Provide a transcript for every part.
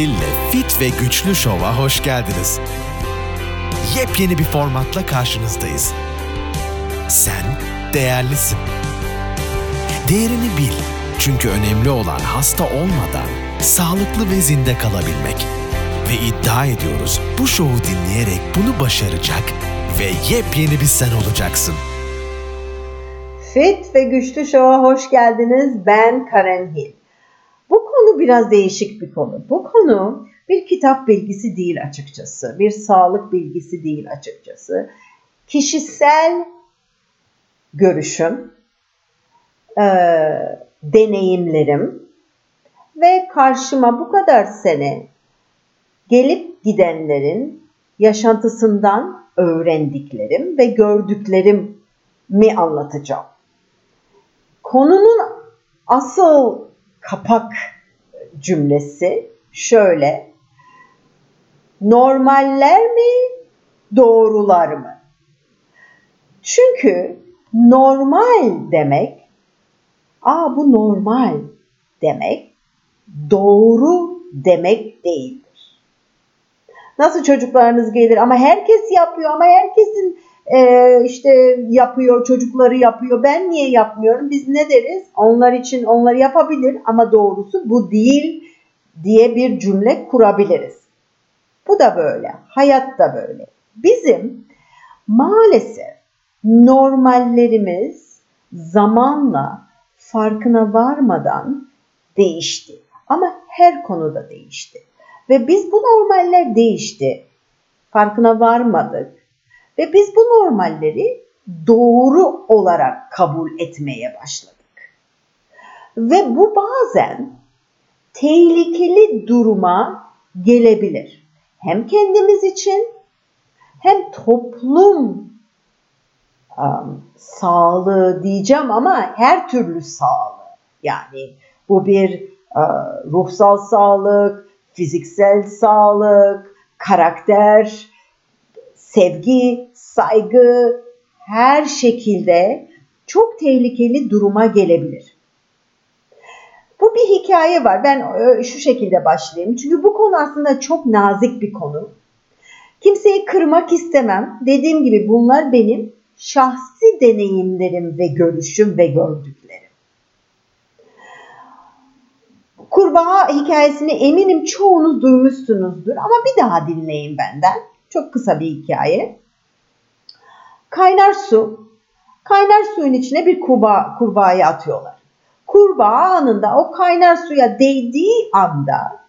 Hill'le Fit ve Güçlü Şov'a hoş geldiniz. Yepyeni bir formatla karşınızdayız. Sen değerlisin. Değerini bil. Çünkü önemli olan hasta olmadan sağlıklı ve zinde kalabilmek. Ve iddia ediyoruz bu şovu dinleyerek bunu başaracak ve yepyeni bir sen olacaksın. Fit ve Güçlü Şov'a hoş geldiniz. Ben Karen Hill. Konu biraz değişik bir konu. Bu konu bir kitap bilgisi değil açıkçası. Bir sağlık bilgisi değil açıkçası. Kişisel görüşüm, e, deneyimlerim ve karşıma bu kadar sene gelip gidenlerin yaşantısından öğrendiklerim ve gördüklerim mi anlatacağım. Konunun asıl kapak cümlesi şöyle. Normaller mi, doğrular mı? Çünkü normal demek, aa bu normal demek, doğru demek değildir. Nasıl çocuklarınız gelir ama herkes yapıyor ama herkesin e, işte yapıyor, çocukları yapıyor. Ben niye yapmıyorum? Biz ne deriz? Onlar için onlar yapabilir ama doğrusu bu değil diye bir cümle kurabiliriz. Bu da böyle. Hayat da böyle. Bizim maalesef normallerimiz zamanla farkına varmadan değişti. Ama her konuda değişti. Ve biz bu normaller değişti. Farkına varmadık ve biz bu normalleri doğru olarak kabul etmeye başladık. Ve bu bazen tehlikeli duruma gelebilir. Hem kendimiz için hem toplum um, sağlığı diyeceğim ama her türlü sağlığı. Yani bu bir uh, ruhsal sağlık, fiziksel sağlık, karakter, sevgi, saygı her şekilde çok tehlikeli duruma gelebilir. Bu bir hikaye var. Ben e, şu şekilde başlayayım. Çünkü bu konu aslında çok nazik bir konu. Kimseyi kırmak istemem. Dediğim gibi bunlar benim şahsi deneyimlerim ve görüşüm ve gördüklerim. Kurbağa hikayesini eminim çoğunuz duymuşsunuzdur ama bir daha dinleyin benden. Çok kısa bir hikaye. Kaynar su. Kaynar suyun içine bir kurbağa, kurbağayı atıyorlar. Kurbağa anında o kaynar suya değdiği anda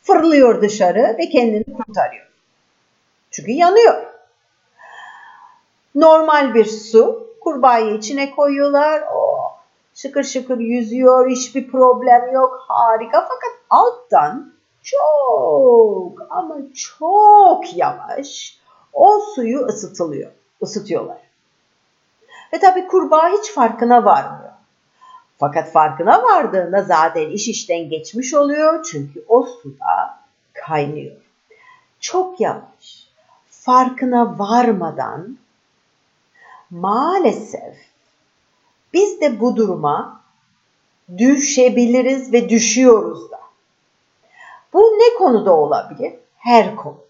fırlıyor dışarı ve kendini kurtarıyor. Çünkü yanıyor. Normal bir su. Kurbağayı içine koyuyorlar. O şıkır şıkır yüzüyor. Hiçbir problem yok. Harika. Fakat alttan çok ama çok yavaş o suyu ısıtılıyor, ısıtıyorlar. Ve tabi kurbağa hiç farkına varmıyor. Fakat farkına vardığında zaten iş işten geçmiş oluyor çünkü o suda kaynıyor. Çok yavaş, farkına varmadan maalesef biz de bu duruma düşebiliriz ve düşüyoruz da. Bu ne konuda olabilir? Her konuda.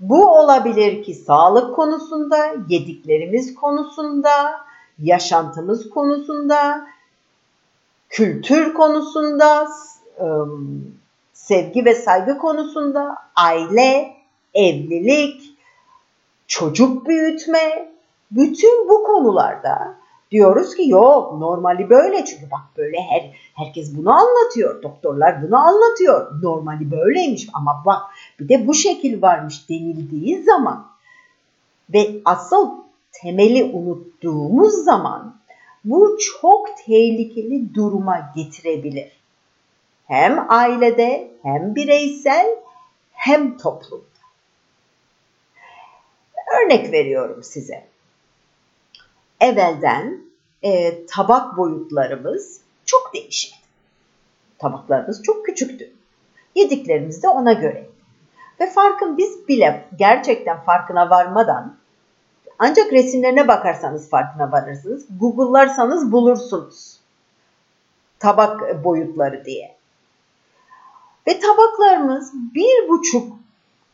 Bu olabilir ki sağlık konusunda, yediklerimiz konusunda, yaşantımız konusunda, kültür konusunda, sevgi ve saygı konusunda, aile, evlilik, çocuk büyütme, bütün bu konularda Diyoruz ki yok normali böyle çünkü bak böyle her herkes bunu anlatıyor. Doktorlar bunu anlatıyor. Normali böyleymiş ama bak bir de bu şekil varmış denildiği zaman ve asıl temeli unuttuğumuz zaman bu çok tehlikeli duruma getirebilir. Hem ailede hem bireysel hem toplumda. Örnek veriyorum size evvelden e, tabak boyutlarımız çok değişikti. Tabaklarımız çok küçüktü. Yediklerimiz de ona göre. Ve farkın biz bile gerçekten farkına varmadan ancak resimlerine bakarsanız farkına varırsınız. Google'larsanız bulursunuz. Tabak boyutları diye. Ve tabaklarımız bir buçuk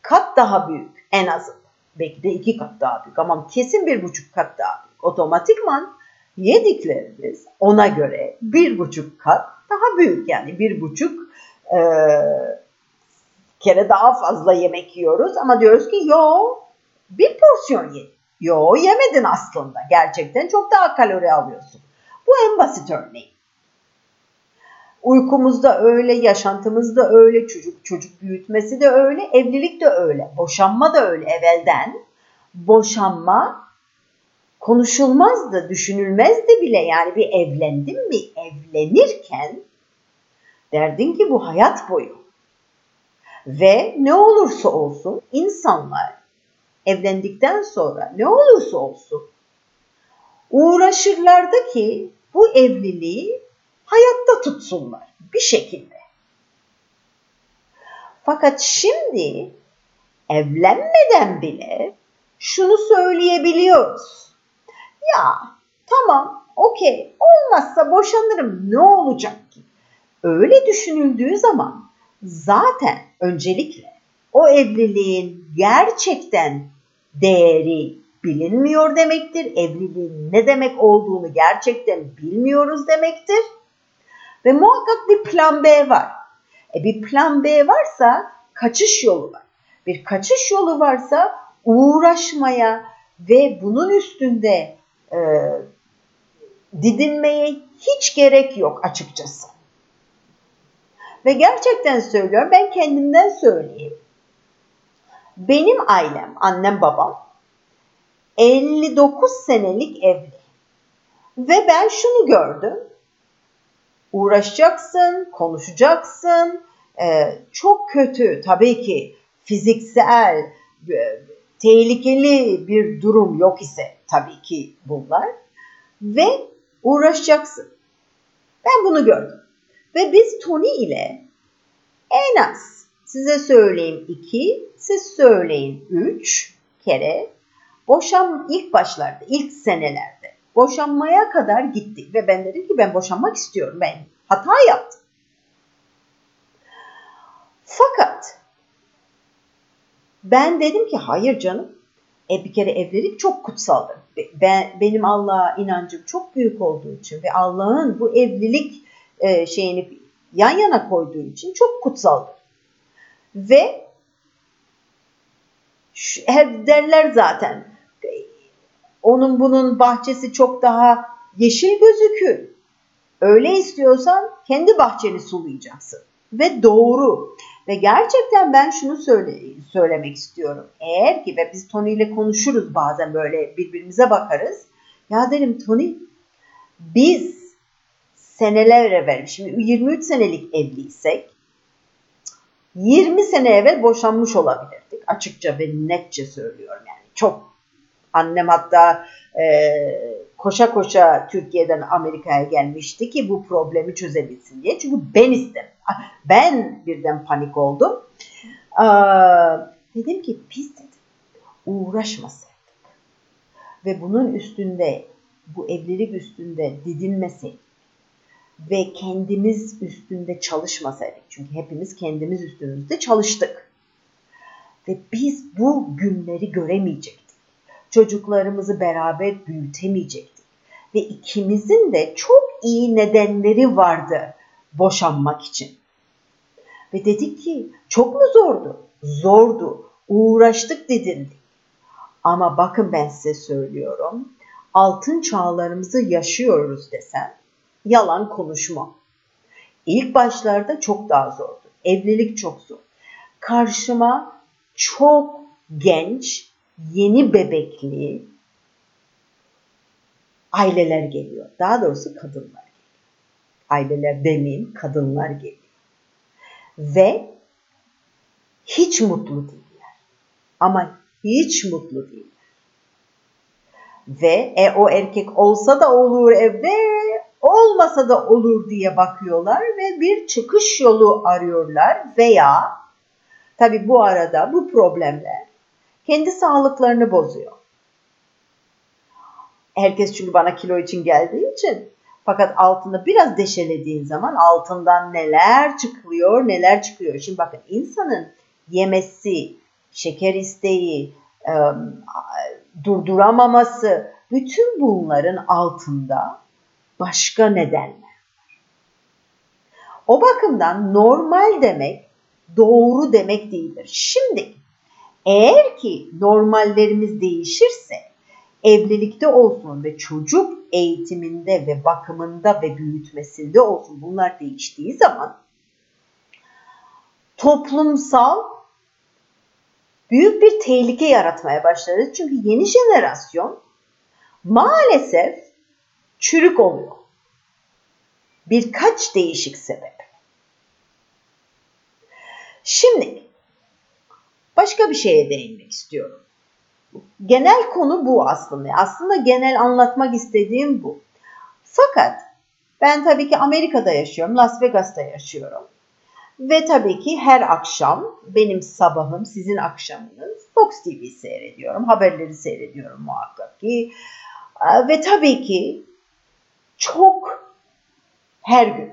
kat daha büyük en azından. Belki de iki kat daha büyük ama kesin bir buçuk kat daha büyük. Otomatikman yediklerimiz ona göre bir buçuk kat daha büyük. Yani bir buçuk e, kere daha fazla yemek yiyoruz ama diyoruz ki yo bir porsiyon ye. Yo yemedin aslında. Gerçekten çok daha kalori alıyorsun. Bu en basit örneği. Uykumuzda öyle, yaşantımızda öyle, çocuk çocuk büyütmesi de öyle, evlilik de öyle, boşanma da öyle evvelden. Boşanma konuşulmazdı, düşünülmezdi bile. Yani bir evlendim mi evlenirken derdin ki bu hayat boyu. Ve ne olursa olsun insanlar evlendikten sonra ne olursa olsun uğraşırlardı ki bu evliliği hayatta tutsunlar bir şekilde. Fakat şimdi evlenmeden bile şunu söyleyebiliyoruz. Ya tamam okey olmazsa boşanırım ne olacak ki? Öyle düşünüldüğü zaman zaten öncelikle o evliliğin gerçekten değeri bilinmiyor demektir. Evliliğin ne demek olduğunu gerçekten bilmiyoruz demektir. Ve muhakkak bir plan B var. E bir plan B varsa kaçış yolu var. Bir kaçış yolu varsa uğraşmaya ve bunun üstünde e, didinmeye hiç gerek yok açıkçası. Ve gerçekten söylüyorum ben kendimden söyleyeyim. Benim ailem, annem babam 59 senelik evli. Ve ben şunu gördüm. Uğraşacaksın, konuşacaksın. Ee, çok kötü tabii ki fiziksel, e, tehlikeli bir durum yok ise tabii ki bunlar. Ve uğraşacaksın. Ben bunu gördüm. Ve biz Tony ile en az size söyleyeyim iki, siz söyleyin üç kere boşan ilk başlarda, ilk senelerde boşanmaya kadar gittik ve ben dedim ki ben boşanmak istiyorum. Ben hata yaptım. Fakat ben dedim ki hayır canım. E bir kere evlilik çok kutsaldır. Ben, benim Allah'a inancım çok büyük olduğu için ve Allah'ın bu evlilik e, şeyini yan yana koyduğu için çok kutsaldır. Ve hep derler zaten onun bunun bahçesi çok daha yeşil gözükür. Öyle istiyorsan kendi bahçeni sulayacaksın. Ve doğru. Ve gerçekten ben şunu söyle, söylemek istiyorum. Eğer ki ve biz Tony ile konuşuruz bazen böyle birbirimize bakarız. Ya derim Tony biz seneler evvel şimdi 23 senelik evliysek 20 sene evvel boşanmış olabilirdik. Açıkça ve netçe söylüyorum yani. Çok annem hatta e, koşa koşa Türkiye'den Amerika'ya gelmişti ki bu problemi çözebilsin diye. Çünkü ben istem. Ben birden panik oldum. Aa, dedim ki dedim uğraşmasaydık ve bunun üstünde bu evlilik üstünde didinmeseydik ve kendimiz üstünde çalışmasaydık. Çünkü hepimiz kendimiz üstümüzde çalıştık. Ve biz bu günleri göremeyecektik. Çocuklarımızı beraber büyütemeyecektik. Ve ikimizin de çok iyi nedenleri vardı boşanmak için. Ve dedik ki çok mu zordu? Zordu. Uğraştık dedildi. Ama bakın ben size söylüyorum. Altın çağlarımızı yaşıyoruz desem yalan konuşma. İlk başlarda çok daha zordu. Evlilik çok zor. Karşıma çok genç, yeni bebekli aileler geliyor. Daha doğrusu kadınlar geliyor. Aileler demeyeyim, kadınlar geliyor. Ve hiç mutlu değiller. Ama hiç mutlu değiller. Ve e, o erkek olsa da olur evde, olmasa da olur diye bakıyorlar ve bir çıkış yolu arıyorlar veya tabi bu arada bu problemler kendi sağlıklarını bozuyor. Herkes çünkü bana kilo için geldiği için Fakat altında biraz deşelediğin zaman altından neler çıkıyor, neler çıkıyor. Şimdi bakın insanın yemesi, şeker isteği, durduramaması, bütün bunların altında başka nedenler var. O bakımdan normal demek doğru demek değildir. Şimdi eğer ki normallerimiz değişirse evlilikte olsun ve çocuk eğitiminde ve bakımında ve büyütmesinde olsun bunlar değiştiği zaman toplumsal büyük bir tehlike yaratmaya başlarız. Çünkü yeni jenerasyon maalesef çürük oluyor. Birkaç değişik sebep. Şimdi başka bir şeye değinmek istiyorum. Genel konu bu aslında. Aslında genel anlatmak istediğim bu. Fakat ben tabii ki Amerika'da yaşıyorum, Las Vegas'ta yaşıyorum. Ve tabii ki her akşam benim sabahım, sizin akşamınız Fox TV seyrediyorum. Haberleri seyrediyorum muhakkak ki. Ve tabii ki çok her gün,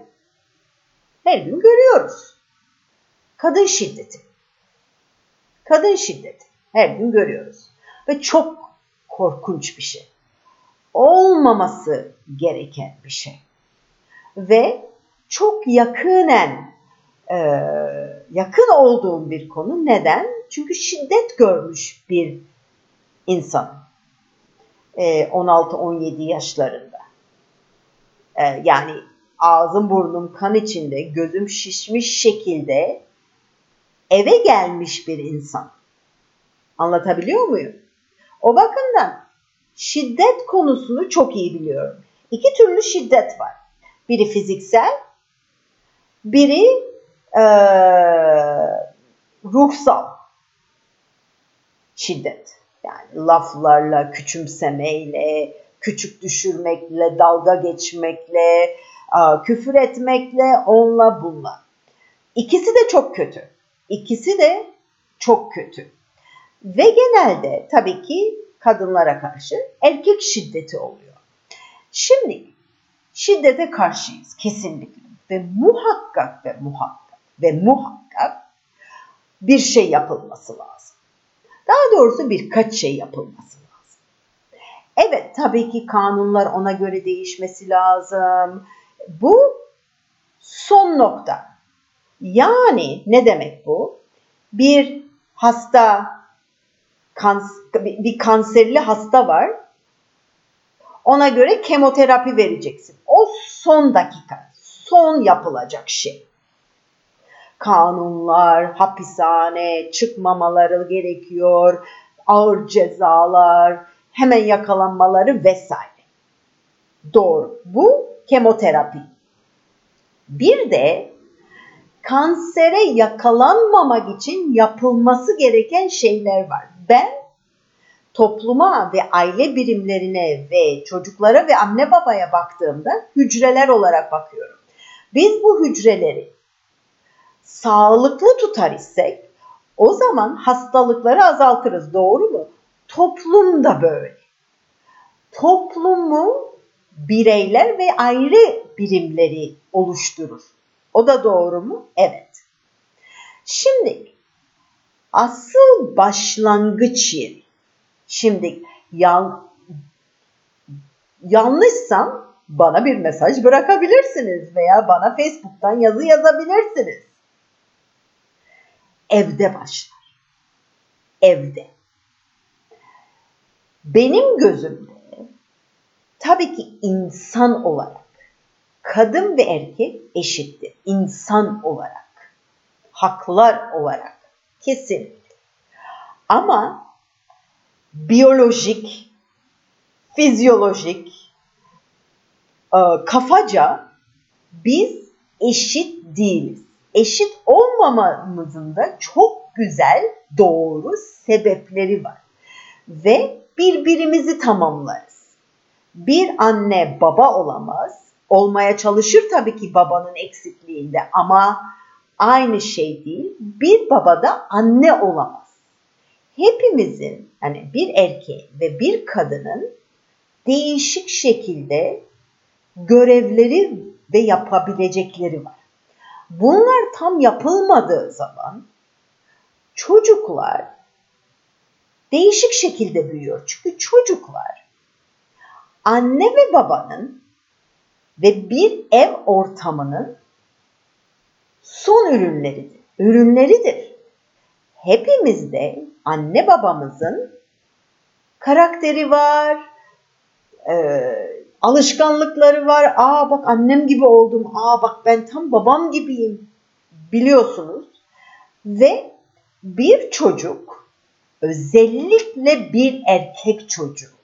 her gün görüyoruz. Kadın şiddeti. Kadın şiddeti. Her gün görüyoruz. Ve çok korkunç bir şey. Olmaması gereken bir şey. Ve çok yakınen e, yakın olduğum bir konu. Neden? Çünkü şiddet görmüş bir insan. E, 16-17 yaşlarında. E, yani ağzım burnum kan içinde, gözüm şişmiş şekilde eve gelmiş bir insan. Anlatabiliyor muyum? O bakımdan şiddet konusunu çok iyi biliyorum. İki türlü şiddet var. Biri fiziksel, biri e, ruhsal şiddet. Yani laflarla, küçümsemeyle, küçük düşürmekle, dalga geçmekle, küfür etmekle, onunla bununla. İkisi de çok kötü. İkisi de çok kötü. Ve genelde tabii ki kadınlara karşı erkek şiddeti oluyor. Şimdi şiddete karşıyız kesinlikle ve muhakkak ve muhakkak ve muhakkak bir şey yapılması lazım. Daha doğrusu birkaç şey yapılması lazım. Evet tabii ki kanunlar ona göre değişmesi lazım. Bu son nokta. Yani ne demek bu? Bir hasta kans bir kanserli hasta var. Ona göre kemoterapi vereceksin. O son dakika, son yapılacak şey. Kanunlar, hapishane, çıkmamaları gerekiyor, ağır cezalar, hemen yakalanmaları vesaire. Doğru. Bu kemoterapi. Bir de kansere yakalanmamak için yapılması gereken şeyler var. Ben topluma ve aile birimlerine ve çocuklara ve anne babaya baktığımda hücreler olarak bakıyorum. Biz bu hücreleri sağlıklı tutar isek o zaman hastalıkları azaltırız. Doğru mu? Toplum da böyle. Toplumu bireyler ve ayrı birimleri oluşturur. O da doğru mu? Evet. Şimdi asıl başlangıç yeri. Şimdi yan, yanlışsam bana bir mesaj bırakabilirsiniz veya bana Facebook'tan yazı yazabilirsiniz. Evde başlar. Evde. Benim gözümde tabii ki insan olarak kadın ve erkek eşittir. İnsan olarak, haklar olarak kesin. Ama biyolojik, fizyolojik, e, kafaca biz eşit değiliz. Eşit olmamamızın da çok güzel, doğru sebepleri var. Ve birbirimizi tamamlarız. Bir anne baba olamaz, olmaya çalışır tabii ki babanın eksikliğinde ama aynı şey değil. Bir baba da anne olamaz. Hepimizin hani bir erkeğin ve bir kadının değişik şekilde görevleri ve yapabilecekleri var. Bunlar tam yapılmadığı zaman çocuklar değişik şekilde büyüyor. Çünkü çocuklar anne ve babanın ve bir ev ortamının son ürünleridir. Ürünleridir. Hepimizde anne babamızın karakteri var, e, alışkanlıkları var. Aa bak annem gibi oldum. Aa bak ben tam babam gibiyim. Biliyorsunuz. Ve bir çocuk özellikle bir erkek çocuğu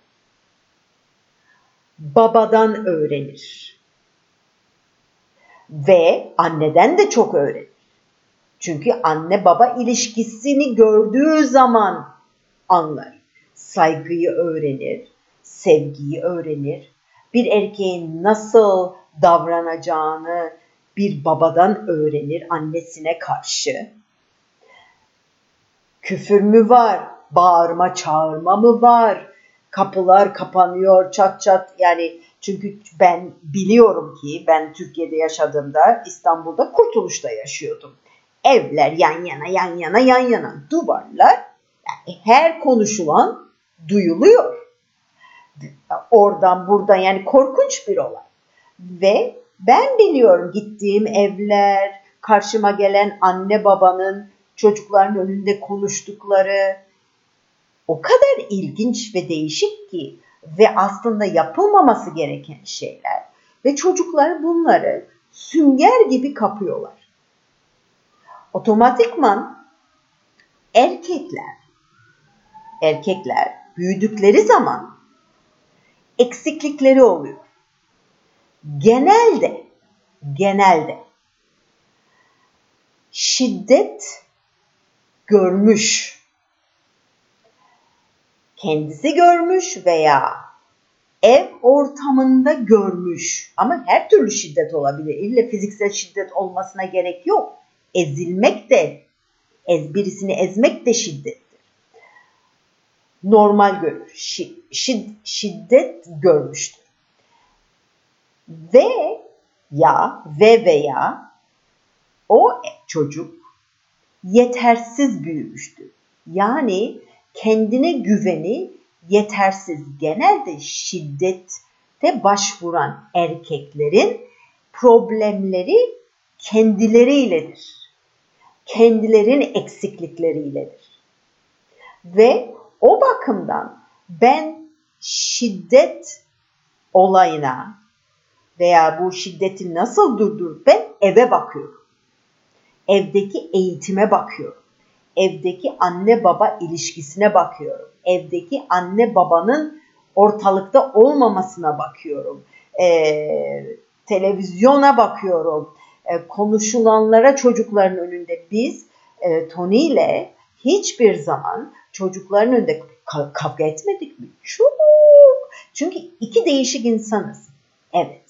babadan öğrenir. Ve anneden de çok öğrenir. Çünkü anne baba ilişkisini gördüğü zaman anlar. Saygıyı öğrenir, sevgiyi öğrenir. Bir erkeğin nasıl davranacağını bir babadan öğrenir annesine karşı. Küfür mü var? Bağırma çağırma mı var? Kapılar kapanıyor çat çat yani çünkü ben biliyorum ki ben Türkiye'de yaşadığımda İstanbul'da Kurtuluş'ta yaşıyordum. Evler yan yana yan yana yan yana duvarlar yani her konuşulan duyuluyor. Oradan buradan yani korkunç bir olay. Ve ben biliyorum gittiğim evler, karşıma gelen anne babanın çocukların önünde konuştukları o kadar ilginç ve değişik ki ve aslında yapılmaması gereken şeyler ve çocuklar bunları sünger gibi kapıyorlar. Otomatikman erkekler erkekler büyüdükleri zaman eksiklikleri oluyor. Genelde genelde şiddet görmüş kendisi görmüş veya ev ortamında görmüş ama her türlü şiddet olabilir. İlle fiziksel şiddet olmasına gerek yok. Ezilmek de, ez, birisini ezmek de şiddettir. Normal görür. Şid, şiddet görmüştür. Ve ya ve veya o çocuk yetersiz büyümüştür. Yani kendine güveni yetersiz. Genelde şiddete başvuran erkeklerin problemleri kendileriyledir. Kendilerin eksiklikleriyledir. Ve o bakımdan ben şiddet olayına veya bu şiddeti nasıl durdur ben eve bakıyorum. Evdeki eğitime bakıyorum evdeki anne baba ilişkisine bakıyorum. Evdeki anne babanın ortalıkta olmamasına bakıyorum. Ee, televizyona bakıyorum. Ee, konuşulanlara çocukların önünde biz e, Tony ile hiçbir zaman çocukların önünde kavga etmedik mi? Çok. Çünkü iki değişik insanız. Evet.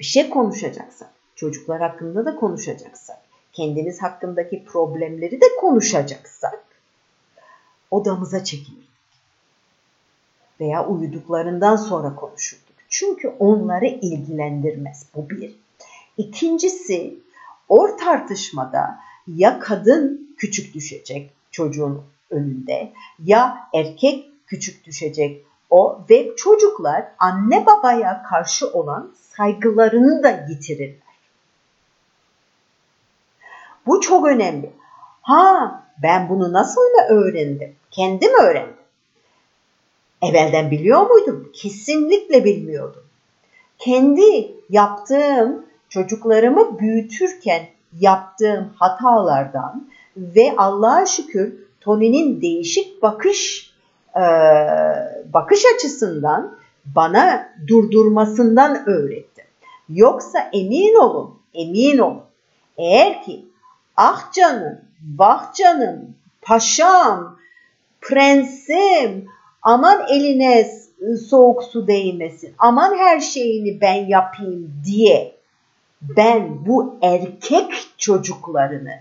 Bir şey konuşacaksak, çocuklar hakkında da konuşacaksak, kendimiz hakkındaki problemleri de konuşacaksak odamıza çekilirdik. Veya uyuduklarından sonra konuşurduk. Çünkü onları ilgilendirmez. Bu bir. İkincisi o tartışmada ya kadın küçük düşecek çocuğun önünde ya erkek küçük düşecek o ve çocuklar anne babaya karşı olan saygılarını da yitirirler. Bu çok önemli. Ha ben bunu nasıl öğrendim? Kendim öğrendim. Evvelden biliyor muydum? Kesinlikle bilmiyordum. Kendi yaptığım çocuklarımı büyütürken yaptığım hatalardan ve Allah'a şükür Tony'nin değişik bakış e, bakış açısından bana durdurmasından öğretti. Yoksa emin olun, emin olun. Eğer ki Ah canım, vah canım, paşam, prensim, aman eline soğuk su değmesin, aman her şeyini ben yapayım diye ben bu erkek çocuklarını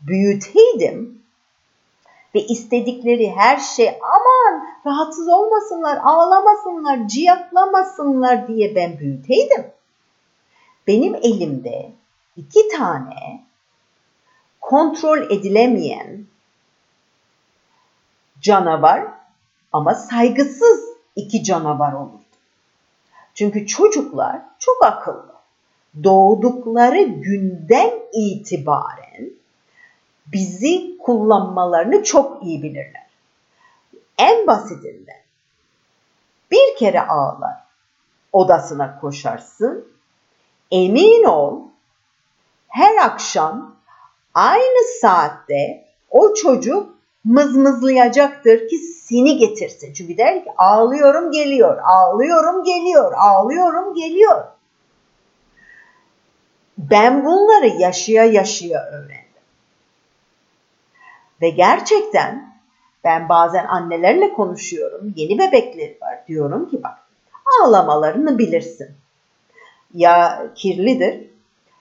büyüteydim ve istedikleri her şey aman rahatsız olmasınlar, ağlamasınlar, ciyaklamasınlar diye ben büyüteydim. benim elimde iki tane kontrol edilemeyen canavar ama saygısız iki canavar olurdu. Çünkü çocuklar çok akıllı. Doğdukları günden itibaren bizi kullanmalarını çok iyi bilirler. En basitinden bir kere ağlar, odasına koşarsın. Emin ol her akşam aynı saatte o çocuk mızmızlayacaktır ki seni getirsin. Çünkü der ki ağlıyorum geliyor, ağlıyorum geliyor, ağlıyorum geliyor. Ben bunları yaşaya yaşaya öğrendim. Ve gerçekten ben bazen annelerle konuşuyorum. Yeni bebekleri var. Diyorum ki bak ağlamalarını bilirsin. Ya kirlidir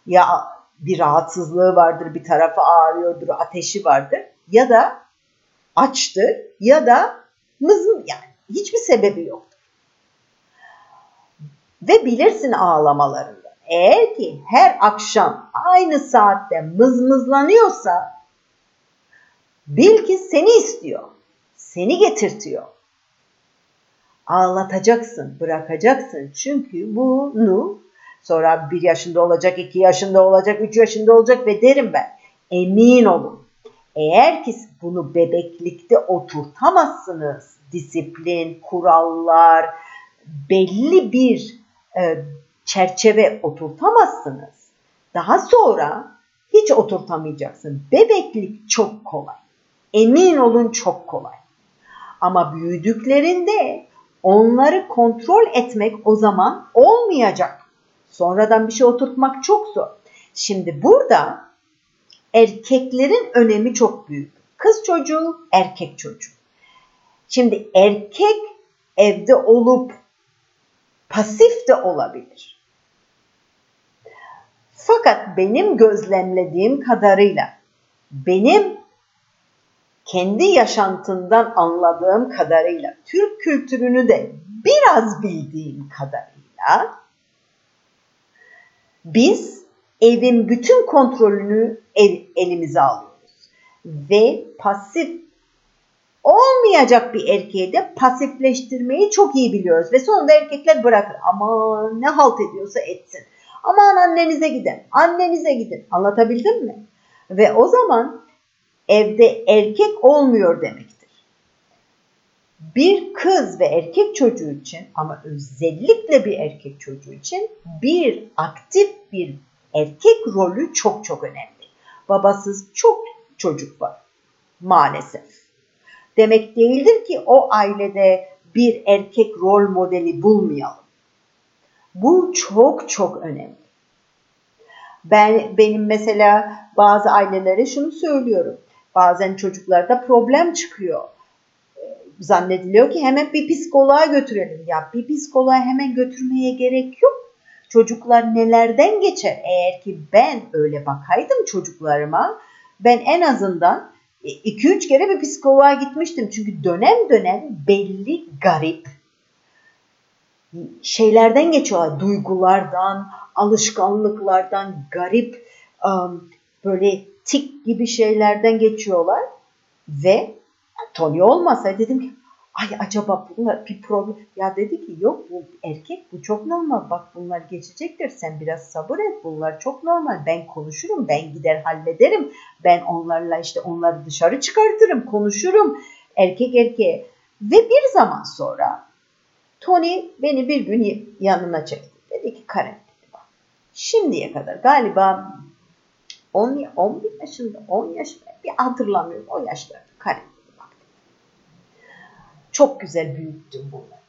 ya bir rahatsızlığı vardır, bir tarafı ağrıyordur, ateşi vardır ya da açtır ya da mızım yani hiçbir sebebi yoktur. Ve bilirsin ağlamalarında. Eğer ki her akşam aynı saatte mızmızlanıyorsa bil ki seni istiyor. Seni getirtiyor. Ağlatacaksın, bırakacaksın. Çünkü bunu sonra bir yaşında olacak, iki yaşında olacak, üç yaşında olacak ve derim ben. Emin olun eğer ki bunu bebeklikte oturtamazsınız, disiplin, kurallar, belli bir e, çerçeve oturtamazsınız. Daha sonra hiç oturtamayacaksın. Bebeklik çok kolay. Emin olun çok kolay. Ama büyüdüklerinde onları kontrol etmek o zaman olmayacak. Sonradan bir şey oturtmak çok zor. Şimdi burada erkeklerin önemi çok büyük. Kız çocuğu, erkek çocuğu. Şimdi erkek evde olup pasif de olabilir. Fakat benim gözlemlediğim kadarıyla, benim kendi yaşantından anladığım kadarıyla, Türk kültürünü de biraz bildiğim kadarıyla, biz evin bütün kontrolünü el, elimize alıyoruz. Ve pasif olmayacak bir erkeği de pasifleştirmeyi çok iyi biliyoruz. Ve sonunda erkekler bırakır. Ama ne halt ediyorsa etsin. Aman annenize gidin, annenize gidin. Anlatabildim mi? Ve o zaman evde erkek olmuyor demektir. Bir kız ve erkek çocuğu için ama özellikle bir erkek çocuğu için bir aktif bir erkek rolü çok çok önemli. Babasız çok çocuk var maalesef. Demek değildir ki o ailede bir erkek rol modeli bulmayalım. Bu çok çok önemli. Ben benim mesela bazı ailelere şunu söylüyorum. Bazen çocuklarda problem çıkıyor. Zannediliyor ki hemen bir psikoloğa götürelim. Ya bir psikoloğa hemen götürmeye gerek yok çocuklar nelerden geçer? Eğer ki ben öyle bakaydım çocuklarıma ben en azından 2-3 kere bir psikoloğa gitmiştim. Çünkü dönem dönem belli garip şeylerden geçiyorlar. Duygulardan, alışkanlıklardan, garip böyle tik gibi şeylerden geçiyorlar. Ve Tony olmasa dedim ki ay acaba bunlar bir problem. Ya dedi ki yok bu erkek bu çok normal. Bak bunlar geçecektir. Sen biraz sabır et. Bunlar çok normal. Ben konuşurum. Ben gider hallederim. Ben onlarla işte onları dışarı çıkartırım. Konuşurum. Erkek erkeğe. Ve bir zaman sonra Tony beni bir gün yanına çekti. Dedi ki Karen dedi bak şimdiye kadar galiba 10 11 yaşında 10 yaşında bir hatırlamıyorum. O yaşlarda Karen çok güzel büyüttün bunları.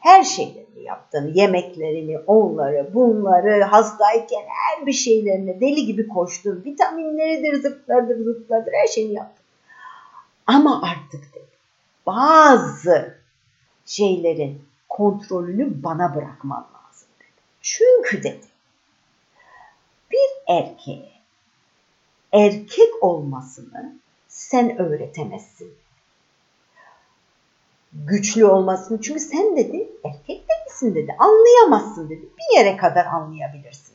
Her şeylerini yaptın. Yemeklerini, onları, bunları, hastayken her bir şeylerini deli gibi koştun. Vitaminleridir, zıplardır, zıplardır her şeyini yaptın. Ama artık dedi, bazı şeylerin kontrolünü bana bırakman lazım dedi. Çünkü dedi, bir erkeğe erkek olmasını sen öğretemezsin güçlü olmasını. Çünkü sen dedi erkek değilsin dedi. Anlayamazsın dedi. Bir yere kadar anlayabilirsin.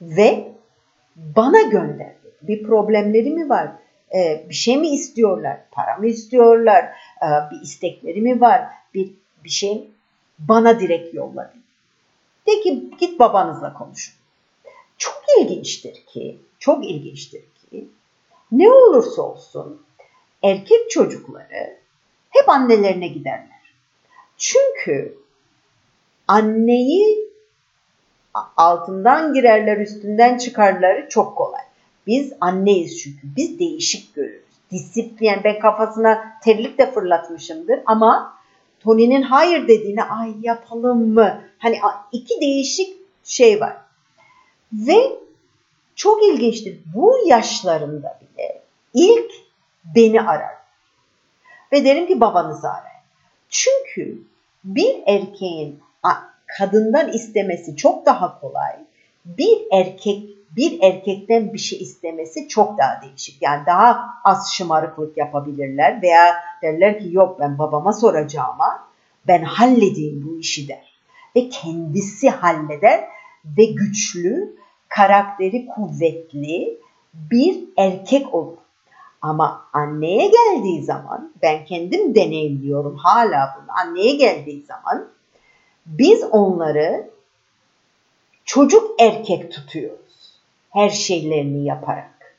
Ve bana gönder. Bir problemleri mi var? Ee, bir şey mi istiyorlar? Para mı istiyorlar? Ee, bir istekleri mi var? Bir, bir şey bana direkt yolla. De ki git babanızla konuşun. Çok ilginçtir ki, çok ilginçtir ki ne olursa olsun erkek çocukları hep annelerine giderler. Çünkü anneyi altından girerler üstünden çıkarları çok kolay. Biz anneyiz çünkü. Biz değişik görürüz. Disiplin. Ben kafasına terlik de fırlatmışımdır ama Tony'nin hayır dediğine ay yapalım mı? Hani iki değişik şey var. Ve çok ilginçtir. Bu yaşlarında bile ilk beni arar. Ve derim ki babanızı arayın. Çünkü bir erkeğin kadından istemesi çok daha kolay. Bir erkek bir erkekten bir şey istemesi çok daha değişik. Yani daha az şımarıklık yapabilirler veya derler ki yok ben babama soracağıma ben halledeyim bu işi der. Ve kendisi halleder ve güçlü, karakteri kuvvetli bir erkek olur. Ama anneye geldiği zaman ben kendim deneyimliyorum hala bunu. Anneye geldiği zaman biz onları çocuk erkek tutuyoruz. Her şeylerini yaparak.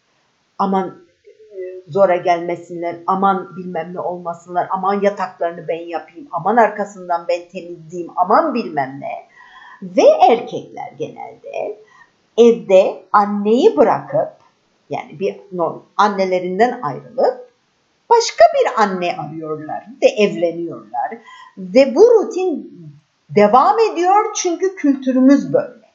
Aman e, zora gelmesinler, aman bilmem ne olmasınlar, aman yataklarını ben yapayım, aman arkasından ben temizleyeyim, aman bilmem ne. Ve erkekler genelde evde anneyi bırakıp yani bir annelerinden ayrılıp başka bir anne arıyorlar ve evleniyorlar. Ve bu rutin devam ediyor çünkü kültürümüz böyle.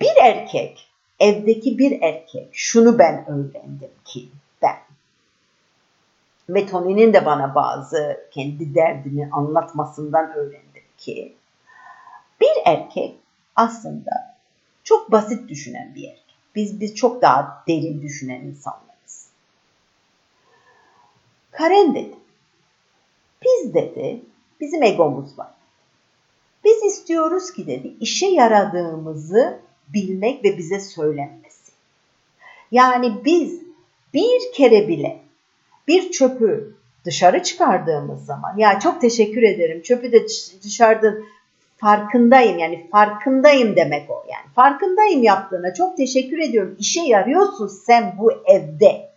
Bir erkek, evdeki bir erkek, şunu ben öğrendim ki ben. Ve Tony'nin de bana bazı kendi derdini anlatmasından öğrendim ki bir erkek aslında çok basit düşünen bir erkek. Biz biz çok daha derin düşünen insanlarız. Karen dedi. Biz dedi Bizim egomuz var. Biz istiyoruz ki dedi işe yaradığımızı bilmek ve bize söylenmesi. Yani biz bir kere bile bir çöpü dışarı çıkardığımız zaman ya çok teşekkür ederim çöpü de dışarıda farkındayım yani farkındayım demek o yani farkındayım yaptığına çok teşekkür ediyorum işe yarıyorsun sen bu evde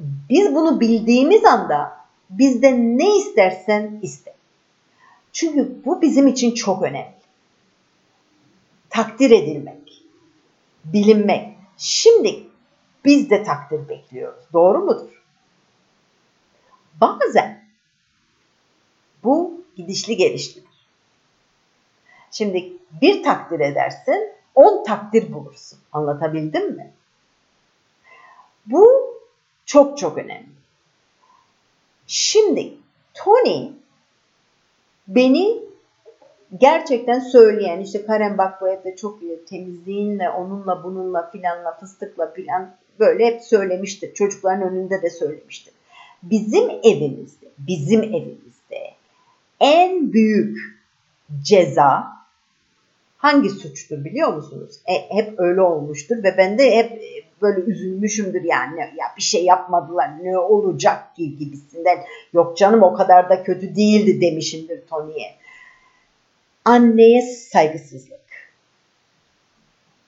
biz bunu bildiğimiz anda bizden ne istersen iste. Çünkü bu bizim için çok önemli. Takdir edilmek, bilinmek. Şimdi biz de takdir bekliyoruz. Doğru mudur? Bazen bu gidişli gelişlidir. Şimdi bir takdir edersin, on takdir bulursun. Anlatabildim mi? Bu çok çok önemli. Şimdi Tony beni gerçekten söyleyen işte Karen bak bu evde çok iyi temizliğinle onunla bununla filanla fıstıkla filan böyle hep söylemiştir. Çocukların önünde de söylemiştir. Bizim evimizde, bizim evimizde en büyük ceza hangi suçtur biliyor musunuz? E, hep öyle olmuştur ve ben de hep böyle üzülmüşümdür yani ya bir şey yapmadılar ne olacak ki gibisinden yok canım o kadar da kötü değildi demişimdir Tony'ye. Anneye saygısızlık.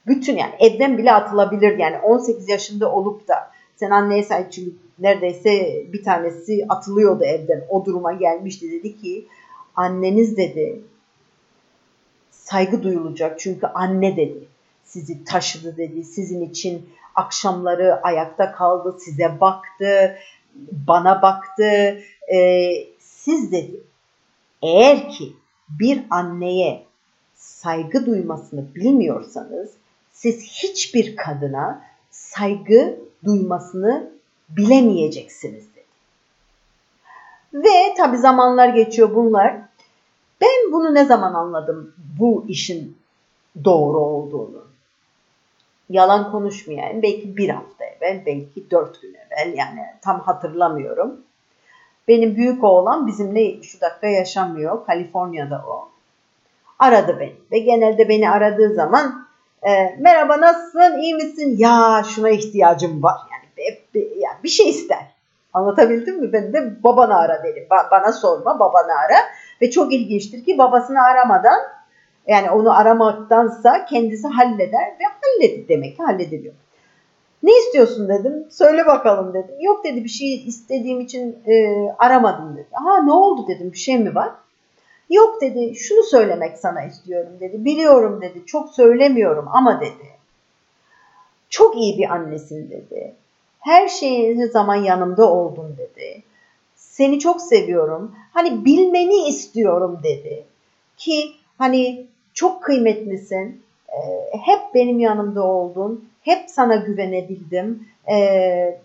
Bütün yani evden bile atılabilir yani 18 yaşında olup da sen anneye sahip çünkü neredeyse bir tanesi atılıyordu evden o duruma gelmişti dedi ki anneniz dedi saygı duyulacak çünkü anne dedi sizi taşıdı dedi sizin için akşamları ayakta kaldı, size baktı, bana baktı. E, siz dedi, eğer ki bir anneye saygı duymasını bilmiyorsanız, siz hiçbir kadına saygı duymasını bilemeyeceksiniz dedi. Ve tabi zamanlar geçiyor bunlar. Ben bunu ne zaman anladım bu işin doğru olduğunu yalan konuşmayayım. Belki bir hafta evvel, belki dört gün evvel yani tam hatırlamıyorum. Benim büyük oğlan bizimle şu dakika yaşamıyor. Kaliforniya'da o. aradı beni. Ve genelde beni aradığı zaman e, merhaba nasılsın, iyi misin? Ya şuna ihtiyacım var. Yani, yani bir şey ister. Anlatabildim mi? Ben de babanı ara derim. Ba- bana sorma, babanı ara. Ve çok ilginçtir ki babasını aramadan yani onu aramaktansa kendisi halleder ve halledi demek ki hallediliyor. Ne istiyorsun dedim. Söyle bakalım dedim. Yok dedi bir şey istediğim için e, aramadım dedi. Ha ne oldu dedim bir şey mi var? Yok dedi şunu söylemek sana istiyorum dedi. Biliyorum dedi çok söylemiyorum ama dedi. Çok iyi bir annesin dedi. Her şeyin zaman yanımda oldun dedi. Seni çok seviyorum. Hani bilmeni istiyorum dedi. Ki hani çok kıymetlisin. hep benim yanımda oldun. Hep sana güvenebildim.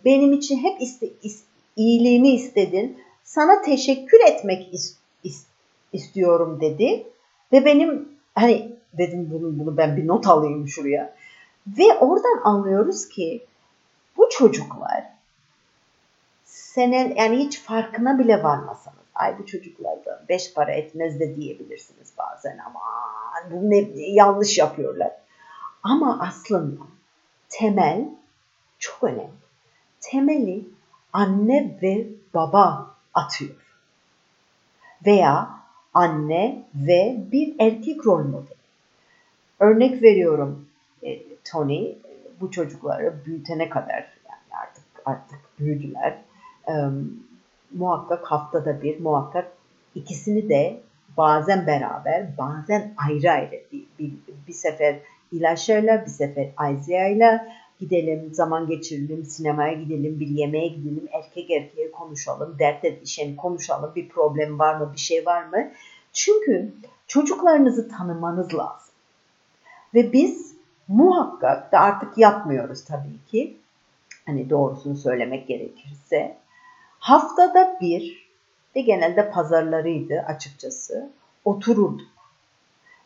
benim için hep iste, is, iyiliğimi istedin. Sana teşekkür etmek is, is, istiyorum dedi. Ve benim hani dedim bunu, bunu ben bir not alayım şuraya. Ve oradan anlıyoruz ki bu çocuklar sene yani hiç farkına bile varmasanız ay bu çocuklardan beş para etmez de diyebilirsiniz bazen ama bu ne yanlış yapıyorlar. Ama aslında temel çok önemli. Temeli anne ve baba atıyor. Veya anne ve bir erkek rol modeli. Örnek veriyorum e, Tony bu çocukları büyütene kadar yani artık artık büyüdüler. E, muhakkak haftada bir muhakkak ikisini de bazen beraber bazen ayrı ayrı bir, bir, bir sefer ilaçlarla bir sefer Isaiah'yla gidelim, zaman geçirelim, sinemaya gidelim, bir yemeğe gidelim, erkek erkeğe konuşalım, dert edişeni konuşalım, bir problem var mı, bir şey var mı? Çünkü çocuklarınızı tanımanız lazım. Ve biz muhakkak da artık yapmıyoruz tabii ki. Hani doğrusunu söylemek gerekirse. Haftada bir ve genelde pazarlarıydı açıkçası otururduk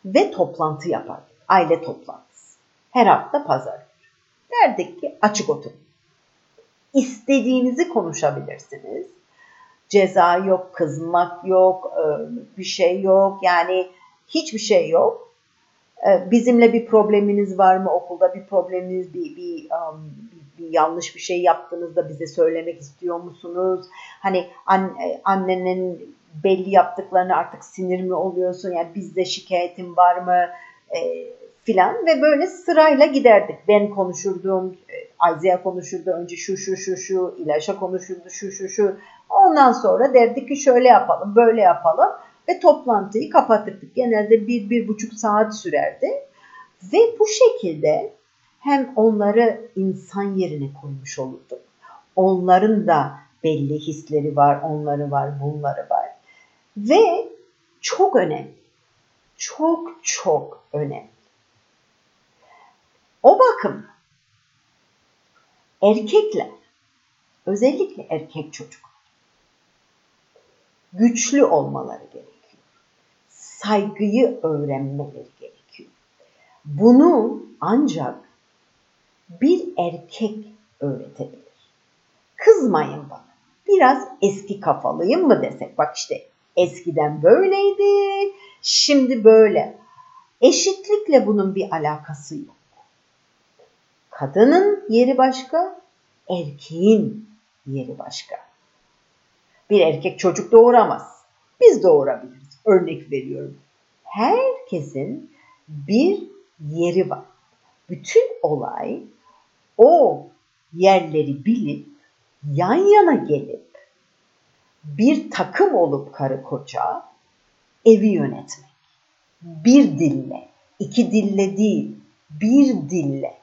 ve toplantı yapardık. Aile toplantısı. Her hafta pazar. Derdik ki açık oturun. İstediğinizi konuşabilirsiniz. Ceza yok, kızmak yok, e, bir şey yok. Yani hiçbir şey yok. E, bizimle bir probleminiz var mı? Okulda bir probleminiz, bir, bir, yanlış bir şey yaptığınızda bize söylemek istiyor musunuz? Hani anne, annenin belli yaptıklarını artık sinir mi oluyorsun? Yani bizde şikayetin var mı? E, filan ve böyle sırayla giderdik. Ben konuşurdum, e, Ayziye konuşurdu önce şu şu şu şu, İlaşa konuşurdu şu şu şu. Ondan sonra derdik ki şöyle yapalım, böyle yapalım ve toplantıyı kapatırdık. Genelde bir, bir buçuk saat sürerdi. Ve bu şekilde hem onları insan yerine koymuş olurduk. Onların da belli hisleri var, onları var, bunları var. Ve çok önemli, çok çok önemli o bakım erkekler, özellikle erkek çocuk güçlü olmaları gerekiyor. Saygıyı öğrenmeleri gerekiyor. Bunu ancak bir erkek öğretebilir. Kızmayın bana. Biraz eski kafalıyım mı desek? Bak işte eskiden böyleydi, şimdi böyle. Eşitlikle bunun bir alakası yok. Kadının yeri başka, erkeğin yeri başka. Bir erkek çocuk doğuramaz. Biz doğurabiliriz. Örnek veriyorum. Herkesin bir yeri var. Bütün olay o yerleri bilip yan yana gelip bir takım olup karı koca evi yönetmek. Bir dille, iki dille değil, bir dille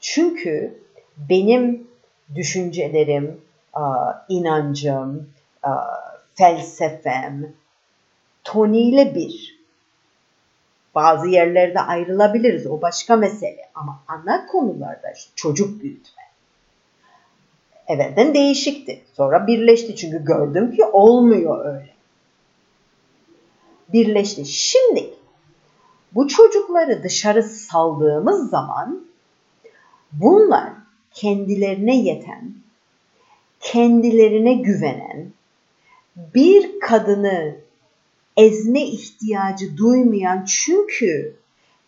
çünkü benim düşüncelerim, inancım, felsefem Tony ile bir. Bazı yerlerde ayrılabiliriz o başka mesele ama ana konularda çocuk büyütme. Evvelden değişikti. Sonra birleşti çünkü gördüm ki olmuyor öyle. Birleşti. Şimdi bu çocukları dışarı saldığımız zaman Bunlar kendilerine yeten, kendilerine güvenen, bir kadını ezme ihtiyacı duymayan çünkü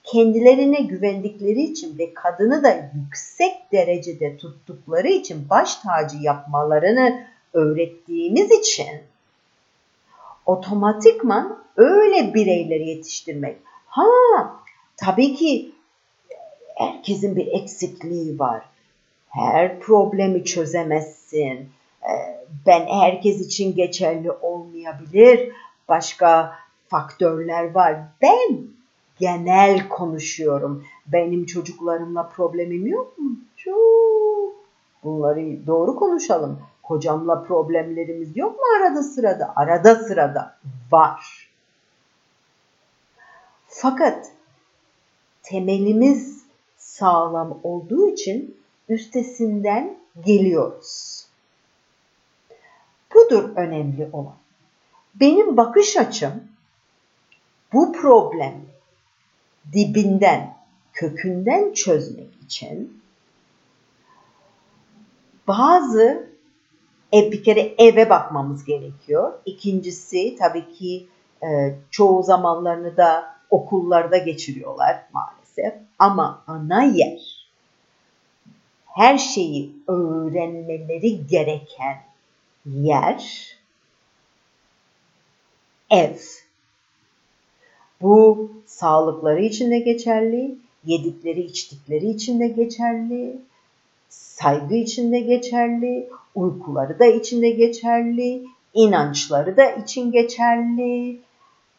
kendilerine güvendikleri için ve kadını da yüksek derecede tuttukları için baş tacı yapmalarını öğrettiğimiz için otomatikman öyle bireyleri yetiştirmek. Ha tabii ki herkesin bir eksikliği var. Her problemi çözemezsin. Ee, ben herkes için geçerli olmayabilir. Başka faktörler var. Ben genel konuşuyorum. Benim çocuklarımla problemim yok mu? Çok. Bunları doğru konuşalım. Kocamla problemlerimiz yok mu arada sırada? Arada sırada var. Fakat temelimiz sağlam olduğu için üstesinden geliyoruz. Budur önemli olan. Benim bakış açım bu problem dibinden, kökünden çözmek için bazı ev, bir kere eve bakmamız gerekiyor. İkincisi tabii ki e, çoğu zamanlarını da okullarda geçiriyorlar maalesef. Ama ana yer her şeyi öğrenmeleri gereken yer ev. Bu sağlıkları için de geçerli, yedikleri içtikleri için de geçerli, saygı için de geçerli, uykuları da içinde geçerli, inançları da için geçerli,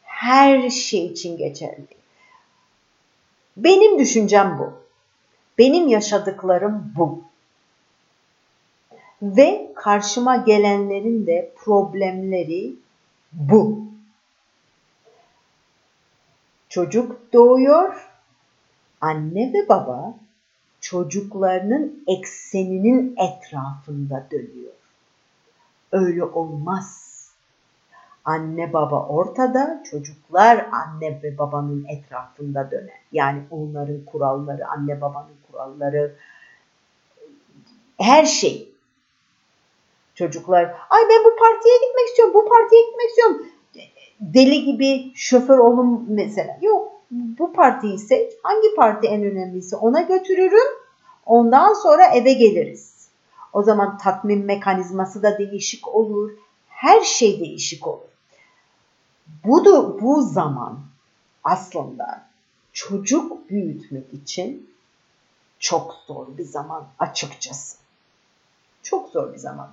her şey için geçerli. Benim düşüncem bu. Benim yaşadıklarım bu. Ve karşıma gelenlerin de problemleri bu. Çocuk doğuyor, anne ve baba çocuklarının ekseninin etrafında dönüyor. Öyle olmaz. Anne baba ortada, çocuklar anne ve babanın etrafında döner. Yani onların kuralları, anne babanın kuralları, her şey. Çocuklar, ay ben bu partiye gitmek istiyorum, bu partiye gitmek istiyorum. Deli gibi şoför olun mesela. Yok, bu partiyi seç. Hangi parti en önemliyse ona götürürüm. Ondan sonra eve geliriz. O zaman tatmin mekanizması da değişik olur. Her şey değişik olur. Bu da bu zaman aslında çocuk büyütmek için çok zor bir zaman açıkçası. Çok zor bir zaman.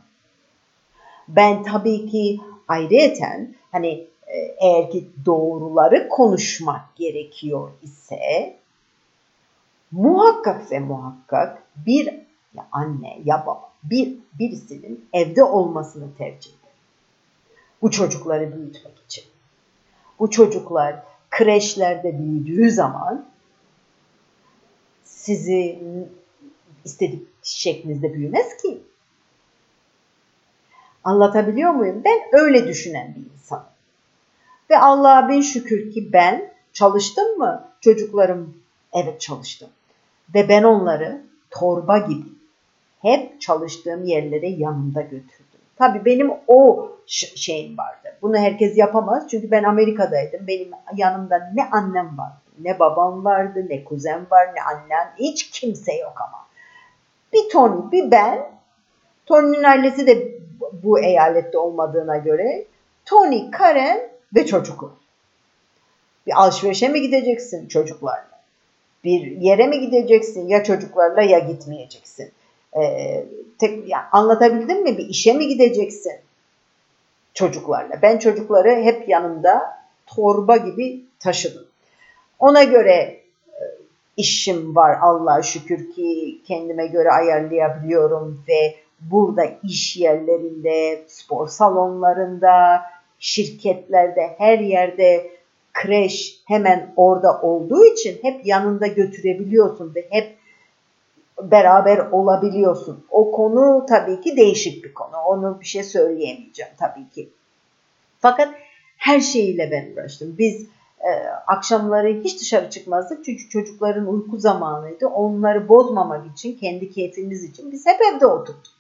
Ben tabii ki ayrıyeten hani e, eğer ki doğruları konuşmak gerekiyor ise muhakkak ve muhakkak bir ya anne ya baba bir birisinin evde olmasını tercih eder. Bu çocukları büyütmek için. Bu çocuklar kreşlerde büyüdüğü zaman sizi istedik şeklinizde büyümez ki. Anlatabiliyor muyum? Ben öyle düşünen bir insanım. Ve Allah'a bin şükür ki ben çalıştım mı? Çocuklarım evet çalıştım. Ve ben onları torba gibi hep çalıştığım yerlere yanımda götürdüm. Tabii benim o şeyim vardı. Bunu herkes yapamaz çünkü ben Amerika'daydım. Benim yanımda ne annem vardı, ne babam vardı, ne kuzen var, ne annem. Hiç kimse yok ama. Bir Tony, bir ben. Tony'nin ailesi de bu eyalette olmadığına göre Tony, Karen ve çocuklar. Bir alışverişe mi gideceksin çocuklarla? Bir yere mi gideceksin ya çocuklarla ya gitmeyeceksin? Ee, tek, yani anlatabildim mi? Bir işe mi gideceksin çocuklarla? Ben çocukları hep yanımda torba gibi taşıdım. Ona göre e, işim var Allah'a şükür ki kendime göre ayarlayabiliyorum ve burada iş yerlerinde, spor salonlarında, şirketlerde, her yerde kreş hemen orada olduğu için hep yanında götürebiliyorsun ve hep beraber olabiliyorsun. O konu tabii ki değişik bir konu. Onu bir şey söyleyemeyeceğim tabii ki. Fakat her şeyiyle ben uğraştım. Biz e, akşamları hiç dışarı çıkmazdık çünkü çocukların uyku zamanıydı. Onları bozmamak için, kendi keyfimiz için biz hep evde oturduk.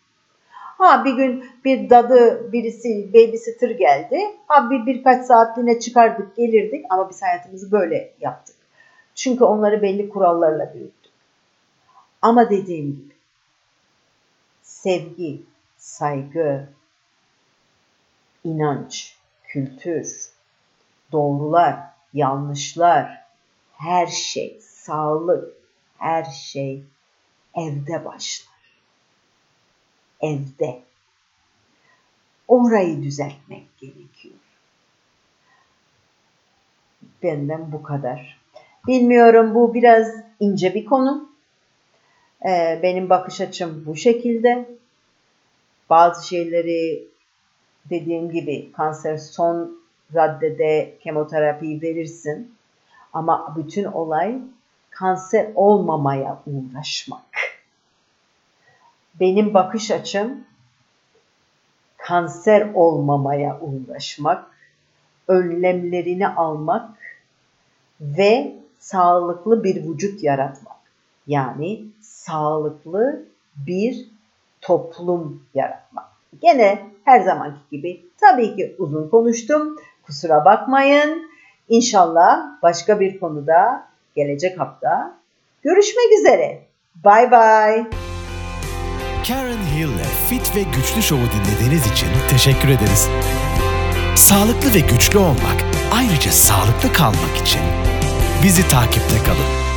Ha bir gün bir dadı birisi babysitter geldi. Ha bir birkaç saatliğine çıkardık gelirdik ama biz hayatımızı böyle yaptık. Çünkü onları belli kurallarla büyüttük. Ama dediğim gibi sevgi, saygı, inanç, kültür, doğrular, yanlışlar, her şey, sağlık, her şey evde başlar. Evde. Orayı düzeltmek gerekiyor. Benden bu kadar. Bilmiyorum bu biraz ince bir konu. Ee, benim bakış açım bu şekilde. Bazı şeyleri dediğim gibi kanser son raddede kemoterapi verirsin. Ama bütün olay kanser olmamaya uğraşmak. Benim bakış açım kanser olmamaya uğraşmak, önlemlerini almak ve sağlıklı bir vücut yaratmak. Yani sağlıklı bir toplum yaratmak. Gene her zamanki gibi tabii ki uzun konuştum. Kusura bakmayın. İnşallah başka bir konuda gelecek hafta görüşmek üzere. Bye bye. Karen Hill'le Fit ve Güçlü Show'u dinlediğiniz için teşekkür ederiz. Sağlıklı ve güçlü olmak, ayrıca sağlıklı kalmak için bizi takipte kalın.